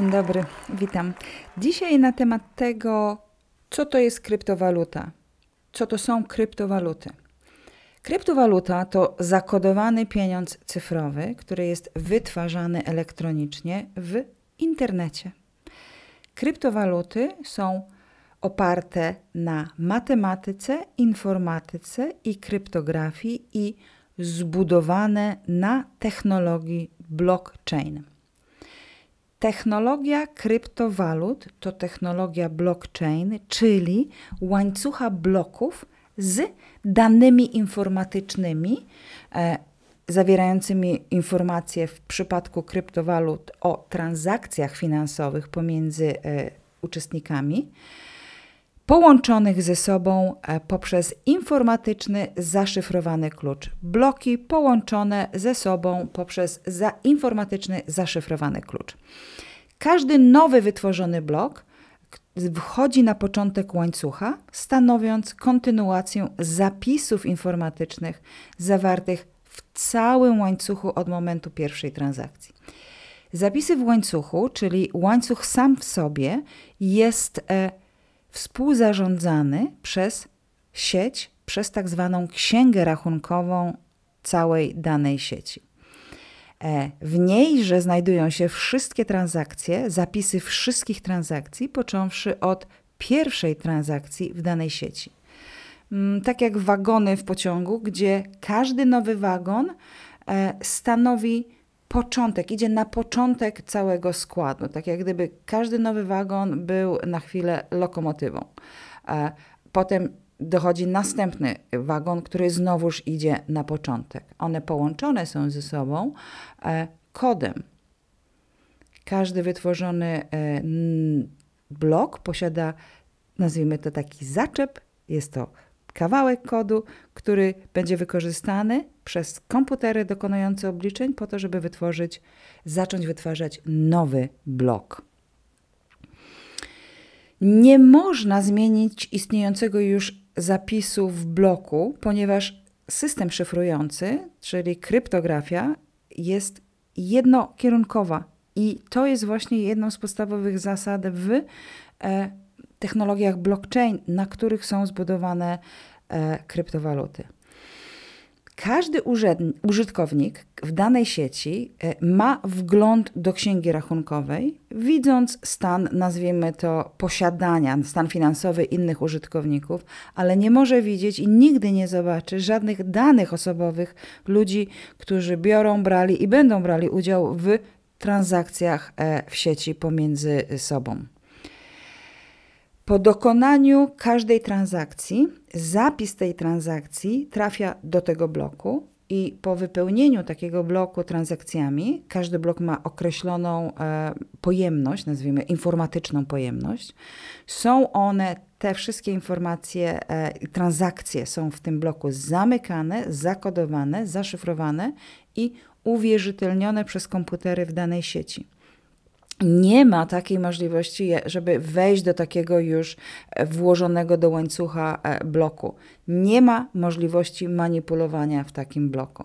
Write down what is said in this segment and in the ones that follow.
Dzień dobry, witam. Dzisiaj na temat tego, co to jest kryptowaluta, co to są kryptowaluty. Kryptowaluta to zakodowany pieniądz cyfrowy, który jest wytwarzany elektronicznie w internecie. Kryptowaluty są oparte na matematyce, informatyce i kryptografii i zbudowane na technologii blockchain. Technologia kryptowalut to technologia blockchain, czyli łańcucha bloków z danymi informatycznymi, e, zawierającymi informacje w przypadku kryptowalut o transakcjach finansowych pomiędzy e, uczestnikami, połączonych ze sobą e, poprzez informatyczny zaszyfrowany klucz. Bloki połączone ze sobą poprzez za informatyczny zaszyfrowany klucz. Każdy nowy wytworzony blok wchodzi na początek łańcucha, stanowiąc kontynuację zapisów informatycznych zawartych w całym łańcuchu od momentu pierwszej transakcji. Zapisy w łańcuchu, czyli łańcuch sam w sobie, jest e, współzarządzany przez sieć, przez tak zwaną księgę rachunkową całej danej sieci. E, w niejże znajdują się wszystkie transakcje, zapisy wszystkich transakcji, począwszy od pierwszej transakcji w danej sieci. Mm, tak jak wagony w pociągu, gdzie każdy nowy wagon e, stanowi początek, idzie na początek całego składu. Tak jak gdyby każdy nowy wagon był na chwilę lokomotywą. E, potem dochodzi następny wagon, który znowuż idzie na początek. One połączone są ze sobą e, kodem. Każdy wytworzony e, blok posiada, nazwijmy to taki zaczep, jest to kawałek kodu, który będzie wykorzystany przez komputery dokonujące obliczeń po to, żeby wytworzyć, zacząć wytwarzać nowy blok. Nie można zmienić istniejącego już zapisu w bloku, ponieważ system szyfrujący, czyli kryptografia, jest jednokierunkowa. I to jest właśnie jedną z podstawowych zasad w e, technologiach blockchain, na których są zbudowane e, kryptowaluty. Każdy użytkownik w danej sieci e, ma wgląd do księgi rachunkowej, widząc stan, nazwijmy to, posiadania, stan finansowy innych użytkowników, ale nie może widzieć i nigdy nie zobaczy żadnych danych osobowych ludzi, którzy biorą, brali i będą brali udział w transakcjach e, w sieci pomiędzy sobą. Po dokonaniu każdej transakcji, zapis tej transakcji trafia do tego bloku i po wypełnieniu takiego bloku transakcjami, każdy blok ma określoną e, pojemność, nazwijmy informatyczną pojemność. Są one, te wszystkie informacje, e, transakcje są w tym bloku zamykane, zakodowane, zaszyfrowane i uwierzytelnione przez komputery w danej sieci nie ma takiej możliwości, żeby wejść do takiego już e, włożonego do łańcucha e, bloku. Nie ma możliwości manipulowania w takim bloku.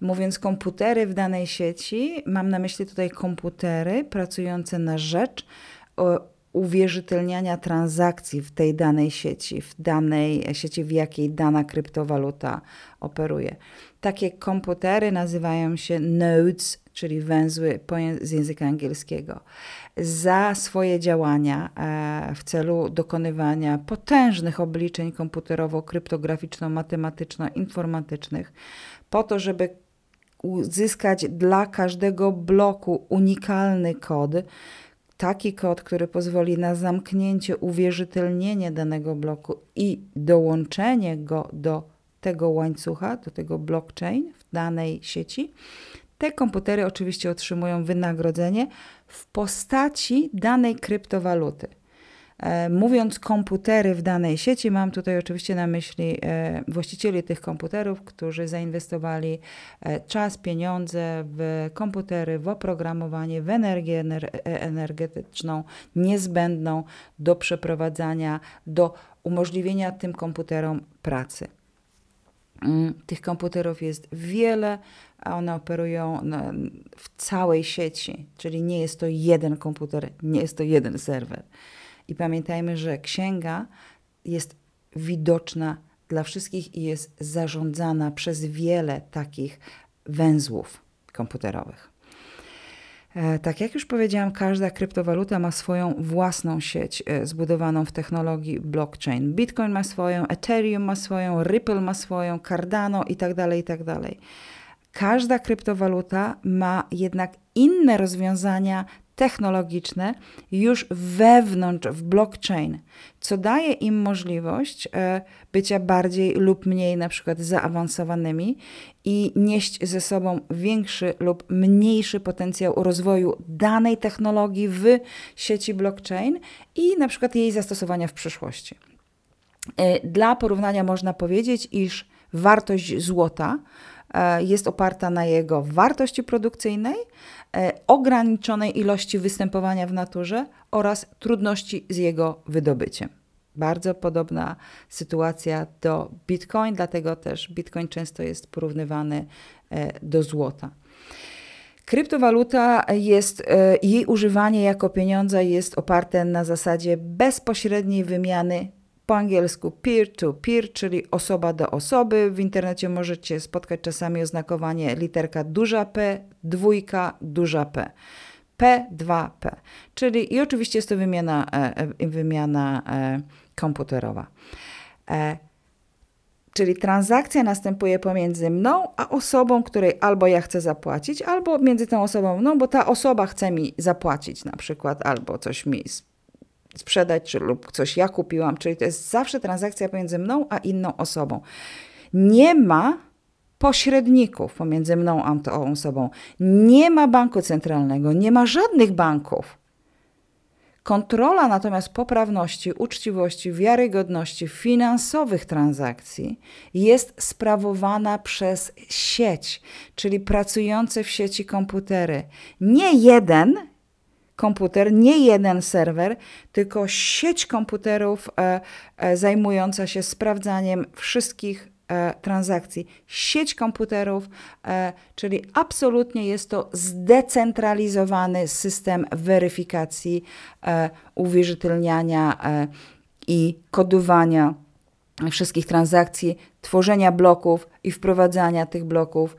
Mówiąc komputery w danej sieci, mam na myśli tutaj komputery pracujące na rzecz uwierzytelniania transakcji w tej danej sieci, w danej sieci, w jakiej dana kryptowaluta operuje. Takie komputery nazywają się nodes, czyli węzły z języka angielskiego. Za swoje działania e, w celu dokonywania potężnych obliczeń komputerowo-kryptograficzno-matematyczno-informatycznych, po to, żeby uzyskać dla każdego bloku unikalny kod, taki kod, który pozwoli na zamknięcie, uwierzytelnienie danego bloku i dołączenie go do tego łańcucha, do tego blockchain w danej sieci, te komputery oczywiście otrzymują wynagrodzenie w postaci danej kryptowaluty. E, mówiąc komputery w danej sieci, mam tutaj oczywiście na myśli e, właścicieli tych komputerów, którzy zainwestowali e, czas, pieniądze w komputery, w oprogramowanie, w energię energetyczną niezbędną do przeprowadzania, do umożliwienia tym komputerom pracy. Mm, tych komputerów jest wiele, a one operują na, w całej sieci, czyli nie jest to jeden komputer, nie jest to jeden serwer. I pamiętajmy, że księga jest widoczna dla wszystkich i jest zarządzana przez wiele takich węzłów komputerowych. E, tak jak już powiedziałam, każda kryptowaluta ma swoją własną sieć e, zbudowaną w technologii blockchain. Bitcoin ma swoją, Ethereum ma swoją, Ripple ma swoją, Cardano itd. Tak itd. Tak każda kryptowaluta ma jednak inne rozwiązania technologiczne już wewnątrz w blockchain, co daje im możliwość e, bycia bardziej lub mniej na przykład zaawansowanymi i nieść ze sobą większy lub mniejszy potencjał rozwoju danej technologii w sieci blockchain i na przykład jej zastosowania w przyszłości. E, dla porównania można powiedzieć, iż wartość złota jest oparta na jego wartości produkcyjnej, E, ograniczonej ilości występowania w naturze oraz trudności z jego wydobyciem. Bardzo podobna sytuacja do Bitcoin, dlatego też Bitcoin często jest porównywany e, do złota. Kryptowaluta jest, e, jej używanie jako pieniądza jest oparte na zasadzie bezpośredniej wymiany po angielsku peer-to-peer, czyli osoba do osoby. W internecie możecie spotkać czasami oznakowanie literka duża P, dwójka, duża P. P2P, czyli i oczywiście jest to wymiana, e, e, wymiana e, komputerowa. Czyli transakcja następuje pomiędzy mną a osobą, której albo ja chcę zapłacić, albo między tą osobą mną, bo ta osoba chce mi zapłacić na przykład, albo coś mi sprzedać, czy lub coś ja kupiłam, czyli to jest zawsze transakcja pomiędzy mną a inną osobą. Nie ma pośredników pomiędzy mną a tą osobą. Nie ma banku centralnego, nie ma żadnych banków. Kontrola natomiast poprawności, uczciwości, wiarygodności finansowych transakcji jest sprawowana przez sieć, czyli pracujące w sieci komputery. Nie jeden, komputer, nie jeden serwer, tylko sieć komputerów e, e, zajmująca się sprawdzaniem wszystkich e, transakcji. Sieć komputerów, czyli absolutnie jest to zdecentralizowany system weryfikacji, uwierzytelniania i kodowania wszystkich transakcji, tworzenia bloków i wprowadzania tych bloków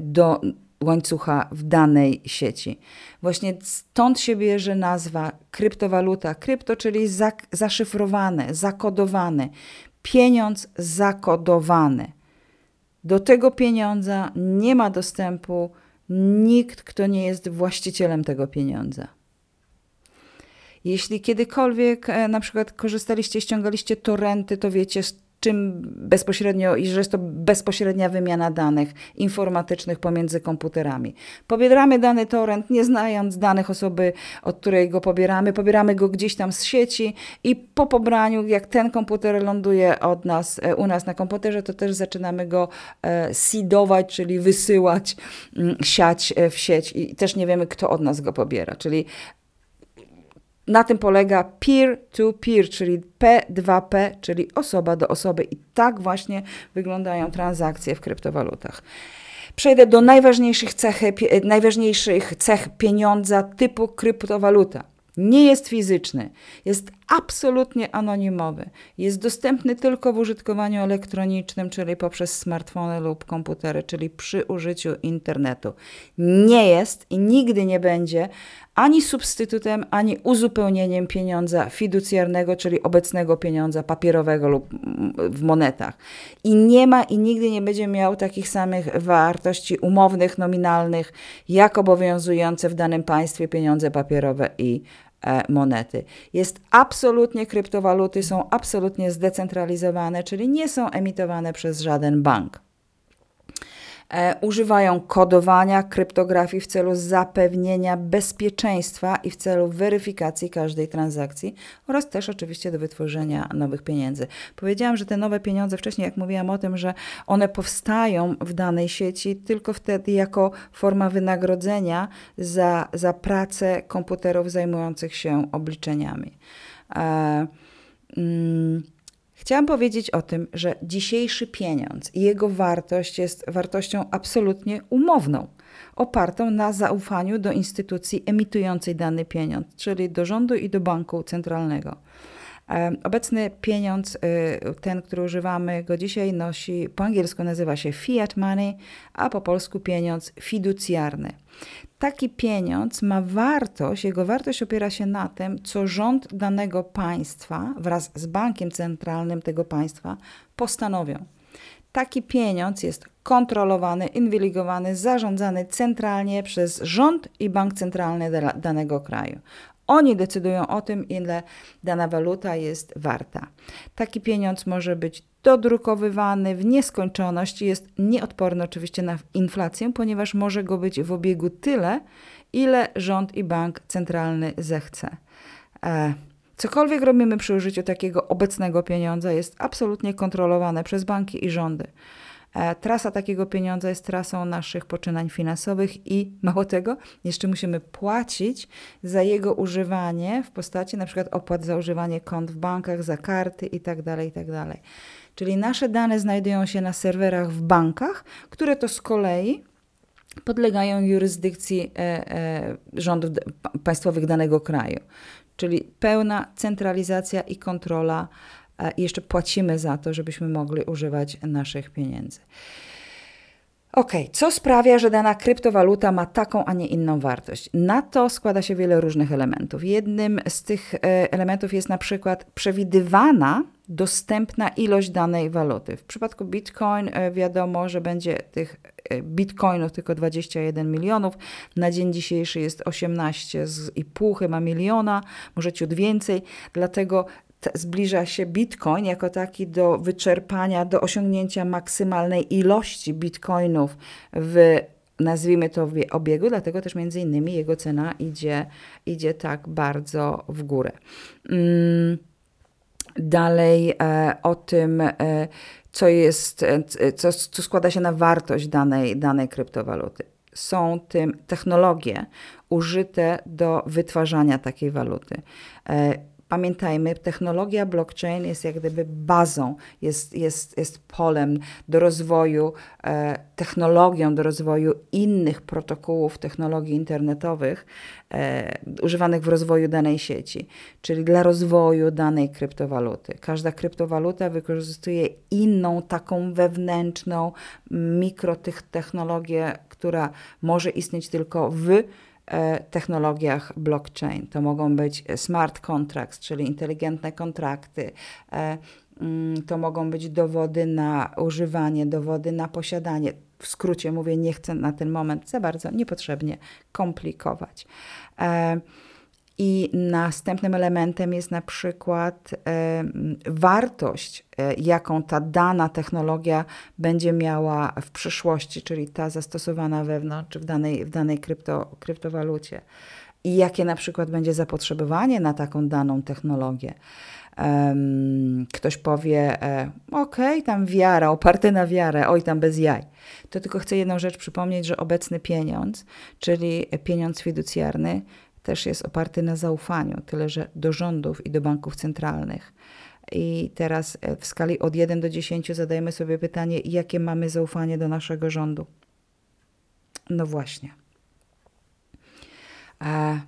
do łańcucha w danej sieci. Właśnie stąd się bierze nazwa kryptowaluta. Krypto, czyli zak zaszyfrowane, zakodowane. Pieniądz zakodowany. Do tego pieniądza nie ma dostępu nikt, kto nie jest właścicielem tego pieniądza. Jeśli kiedykolwiek e, na przykład korzystaliście, ściągaliście torenty, to wiecie, czym bezpośrednio, i że jest to bezpośrednia wymiana danych informatycznych pomiędzy komputerami. Pobieramy dany torrent, nie znając danych osoby, od której go pobieramy, pobieramy go gdzieś tam z sieci i po pobraniu, jak ten komputer ląduje od nas, e, u nas na komputerze, to też zaczynamy go e, seedować, czyli wysyłać, mm, siać e, w sieć i też nie wiemy, kto od nas go pobiera. Czyli na tym polega peer-to-peer, czyli P2P, czyli osoba do osoby. I tak właśnie wyglądają transakcje w kryptowalutach. Przejdę do najważniejszych, cechy, najważniejszych cech pieniądza typu kryptowaluta. Nie jest fizyczny, jest absolutnie anonimowy. Jest dostępny tylko w użytkowaniu elektronicznym, czyli poprzez smartfony lub komputery, czyli przy użyciu internetu. Nie jest i nigdy nie będzie ani substytutem, ani uzupełnieniem pieniądza fiducjarnego, czyli obecnego pieniądza papierowego lub w monetach. I nie ma i nigdy nie będzie miał takich samych wartości umownych, nominalnych, jak obowiązujące w danym państwie pieniądze papierowe i monety. Jest absolutnie, kryptowaluty są absolutnie zdecentralizowane, czyli nie są emitowane przez żaden bank. E, używają kodowania, kryptografii w celu zapewnienia bezpieczeństwa i w celu weryfikacji każdej transakcji oraz też oczywiście do wytworzenia nowych pieniędzy. Powiedziałam, że te nowe pieniądze, wcześniej jak mówiłam o tym, że one powstają w danej sieci tylko wtedy jako forma wynagrodzenia za, za pracę komputerów zajmujących się obliczeniami. E, mm, Chciałam powiedzieć o tym, że dzisiejszy pieniądz i jego wartość jest wartością absolutnie umowną, opartą na zaufaniu do instytucji emitującej dany pieniądz, czyli do rządu i do banku centralnego. Obecny pieniądz, y, ten, który używamy go dzisiaj, nosi po angielsku nazywa się fiat money, a po polsku pieniądz fiducjarny. Taki pieniądz ma wartość, jego wartość opiera się na tym, co rząd danego państwa wraz z bankiem centralnym tego państwa postanowią. Taki pieniądz jest kontrolowany, inwigilowany, zarządzany centralnie przez rząd i bank centralny danego kraju. Oni decydują o tym, ile dana waluta jest warta. Taki pieniądz może być dodrukowywany w nieskończoność jest nieodporny oczywiście na inflację, ponieważ może go być w obiegu tyle, ile rząd i bank centralny zechce. E, cokolwiek robimy przy użyciu takiego obecnego pieniądza jest absolutnie kontrolowane przez banki i rządy. E, trasa takiego pieniądza jest trasą naszych poczynań finansowych i mało tego, jeszcze musimy płacić za jego używanie w postaci na przykład opłat za używanie kont w bankach, za karty itd. Tak itd. Tak Czyli nasze dane znajdują się na serwerach w bankach, które to z kolei podlegają jurysdykcji e, e, rządów państwowych danego kraju. Czyli pełna centralizacja i kontrola i jeszcze płacimy za to, żebyśmy mogli używać naszych pieniędzy. Ok, co sprawia, że dana kryptowaluta ma taką, a nie inną wartość? Na to składa się wiele różnych elementów. Jednym z tych e, elementów jest na przykład przewidywana dostępna ilość danej waluty. W przypadku Bitcoin e, wiadomo, że będzie tych e, bitcoinów tylko 21 milionów. Na dzień dzisiejszy jest 18,5 chyba miliona, może ciut więcej. Dlatego zbliża się Bitcoin jako taki do wyczerpania, do osiągnięcia maksymalnej ilości bitcoinów w nazwijmy to obiegu, dlatego też między innymi jego cena idzie, idzie tak bardzo w górę. Mm, dalej e, o tym, e, co jest, e, co, co składa się na wartość danej, danej kryptowaluty. Są tym technologie użyte do wytwarzania takiej waluty pamiętajmy, technologia blockchain jest jak gdyby bazą, jest, jest, jest polem do rozwoju, e, technologią do rozwoju innych protokołów technologii internetowych e, używanych w rozwoju danej sieci, czyli dla rozwoju danej kryptowaluty. Każda kryptowaluta wykorzystuje inną taką wewnętrzną mikrotechnologię, która może istnieć tylko w technologiach blockchain. To mogą być smart contracts, czyli inteligentne kontrakty. E, mm, to mogą być dowody na używanie, dowody na posiadanie. W skrócie mówię, nie chcę na ten moment za bardzo niepotrzebnie komplikować. I następnym elementem jest na przykład e, wartość, e, jaką ta dana technologia będzie miała w przyszłości, czyli ta zastosowana wewnątrz, czy w danej, w danej krypto, kryptowalucie. I jakie na przykład będzie zapotrzebowanie na taką daną technologię. Ktoś powie, e, okej, okay, tam wiara, oparte na wiarę, oj, tam bez jaj. To tylko chcę jedną rzecz przypomnieć, że obecny pieniądz, czyli pieniądz fiducjarny, też jest oparty na zaufaniu, tyle że do rządów i do banków centralnych. I teraz e, w skali od 1 do 10 zadajemy sobie pytanie, jakie mamy zaufanie do naszego rządu. No właśnie. A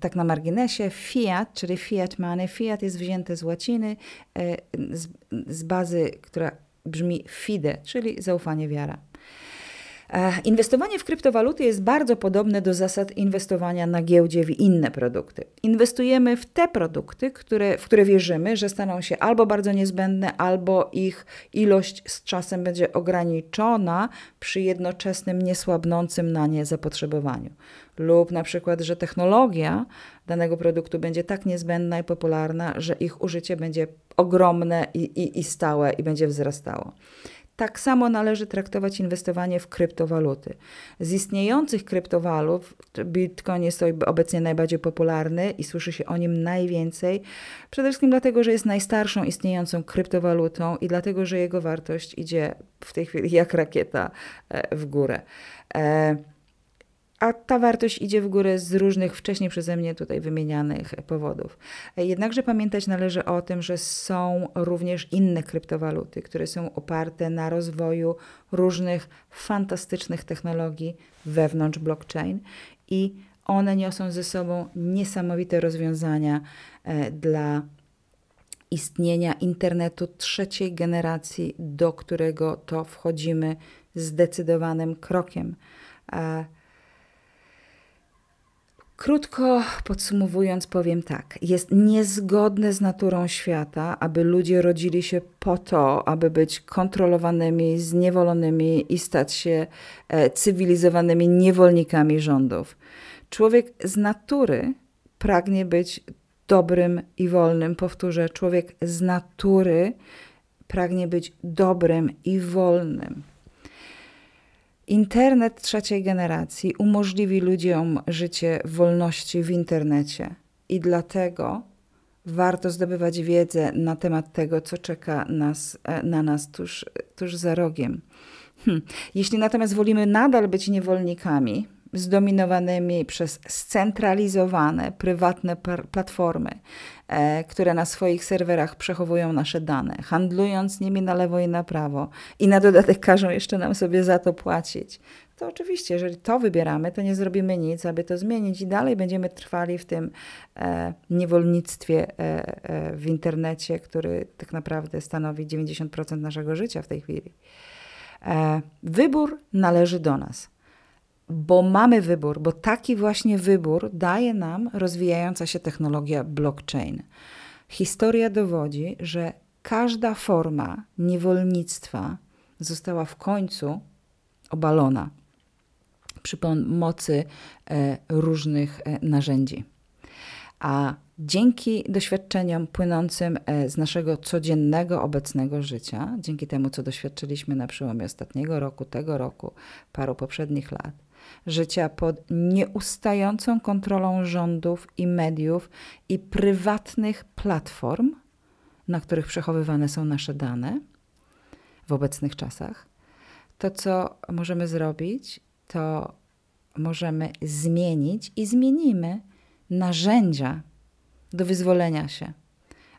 tak na marginesie, fiat, czyli fiat money, fiat jest wzięte z łaciny, e, z, z bazy, która brzmi fide, czyli zaufanie, wiara. E, inwestowanie w kryptowaluty jest bardzo podobne do zasad inwestowania na giełdzie w inne produkty. Inwestujemy w te produkty, które, w które wierzymy, że staną się albo bardzo niezbędne, albo ich ilość z czasem będzie ograniczona przy jednoczesnym niesłabnącym na nie zapotrzebowaniu. Lub na przykład, że technologia danego produktu będzie tak niezbędna i popularna, że ich użycie będzie ogromne i, i, i stałe i będzie wzrastało. Tak samo należy traktować inwestowanie w kryptowaluty. Z istniejących kryptowalut Bitcoin jest obecnie najbardziej popularny i słyszy się o nim najwięcej. Przede wszystkim dlatego, że jest najstarszą istniejącą kryptowalutą i dlatego, że jego wartość idzie w tej chwili jak rakieta e, w górę. E, a ta wartość idzie w górę z różnych wcześniej przeze mnie tutaj wymienianych powodów. Jednakże pamiętać należy o tym, że są również inne kryptowaluty, które są oparte na rozwoju różnych fantastycznych technologii wewnątrz blockchain i one niosą ze sobą niesamowite rozwiązania e, dla istnienia internetu trzeciej generacji, do którego to wchodzimy zdecydowanym krokiem. Krótko podsumowując, powiem tak: jest niezgodne z naturą świata, aby ludzie rodzili się po to, aby być kontrolowanymi, zniewolonymi i stać się e, cywilizowanymi niewolnikami rządów. Człowiek z natury pragnie być dobrym i wolnym. Powtórzę, człowiek z natury pragnie być dobrym i wolnym. Internet trzeciej generacji umożliwi ludziom życie w wolności w internecie i dlatego warto zdobywać wiedzę na temat tego, co czeka nas, e, na nas tuż, tuż za rogiem. Hm. Jeśli natomiast wolimy nadal być niewolnikami, zdominowanymi przez scentralizowane, prywatne platformy, e, które na swoich serwerach przechowują nasze dane, handlując nimi na lewo i na prawo i na dodatek każą jeszcze nam sobie za to płacić. To oczywiście, jeżeli to wybieramy, to nie zrobimy nic, aby to zmienić i dalej będziemy trwali w tym e, niewolnictwie e, e, w internecie, który tak naprawdę stanowi 90% naszego życia w tej chwili. E, wybór należy do nas bo mamy wybór, bo taki właśnie wybór daje nam rozwijająca się technologia blockchain. Historia dowodzi, że każda forma niewolnictwa została w końcu obalona przy pomocy e, różnych e, narzędzi. A dzięki doświadczeniom płynącym e, z naszego codziennego, obecnego życia, dzięki temu, co doświadczyliśmy na przełomie ostatniego roku, tego roku, paru poprzednich lat, życia pod nieustającą kontrolą rządów i mediów i prywatnych platform, na których przechowywane są nasze dane w obecnych czasach, to co możemy zrobić, to możemy zmienić i zmienimy narzędzia do wyzwolenia się,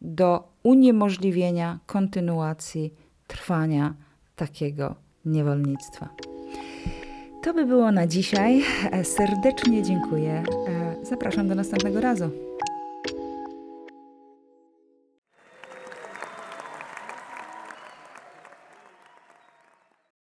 do uniemożliwienia kontynuacji trwania takiego niewolnictwa. To by było na dzisiaj. E, serdecznie dziękuję. E, zapraszam do następnego razu.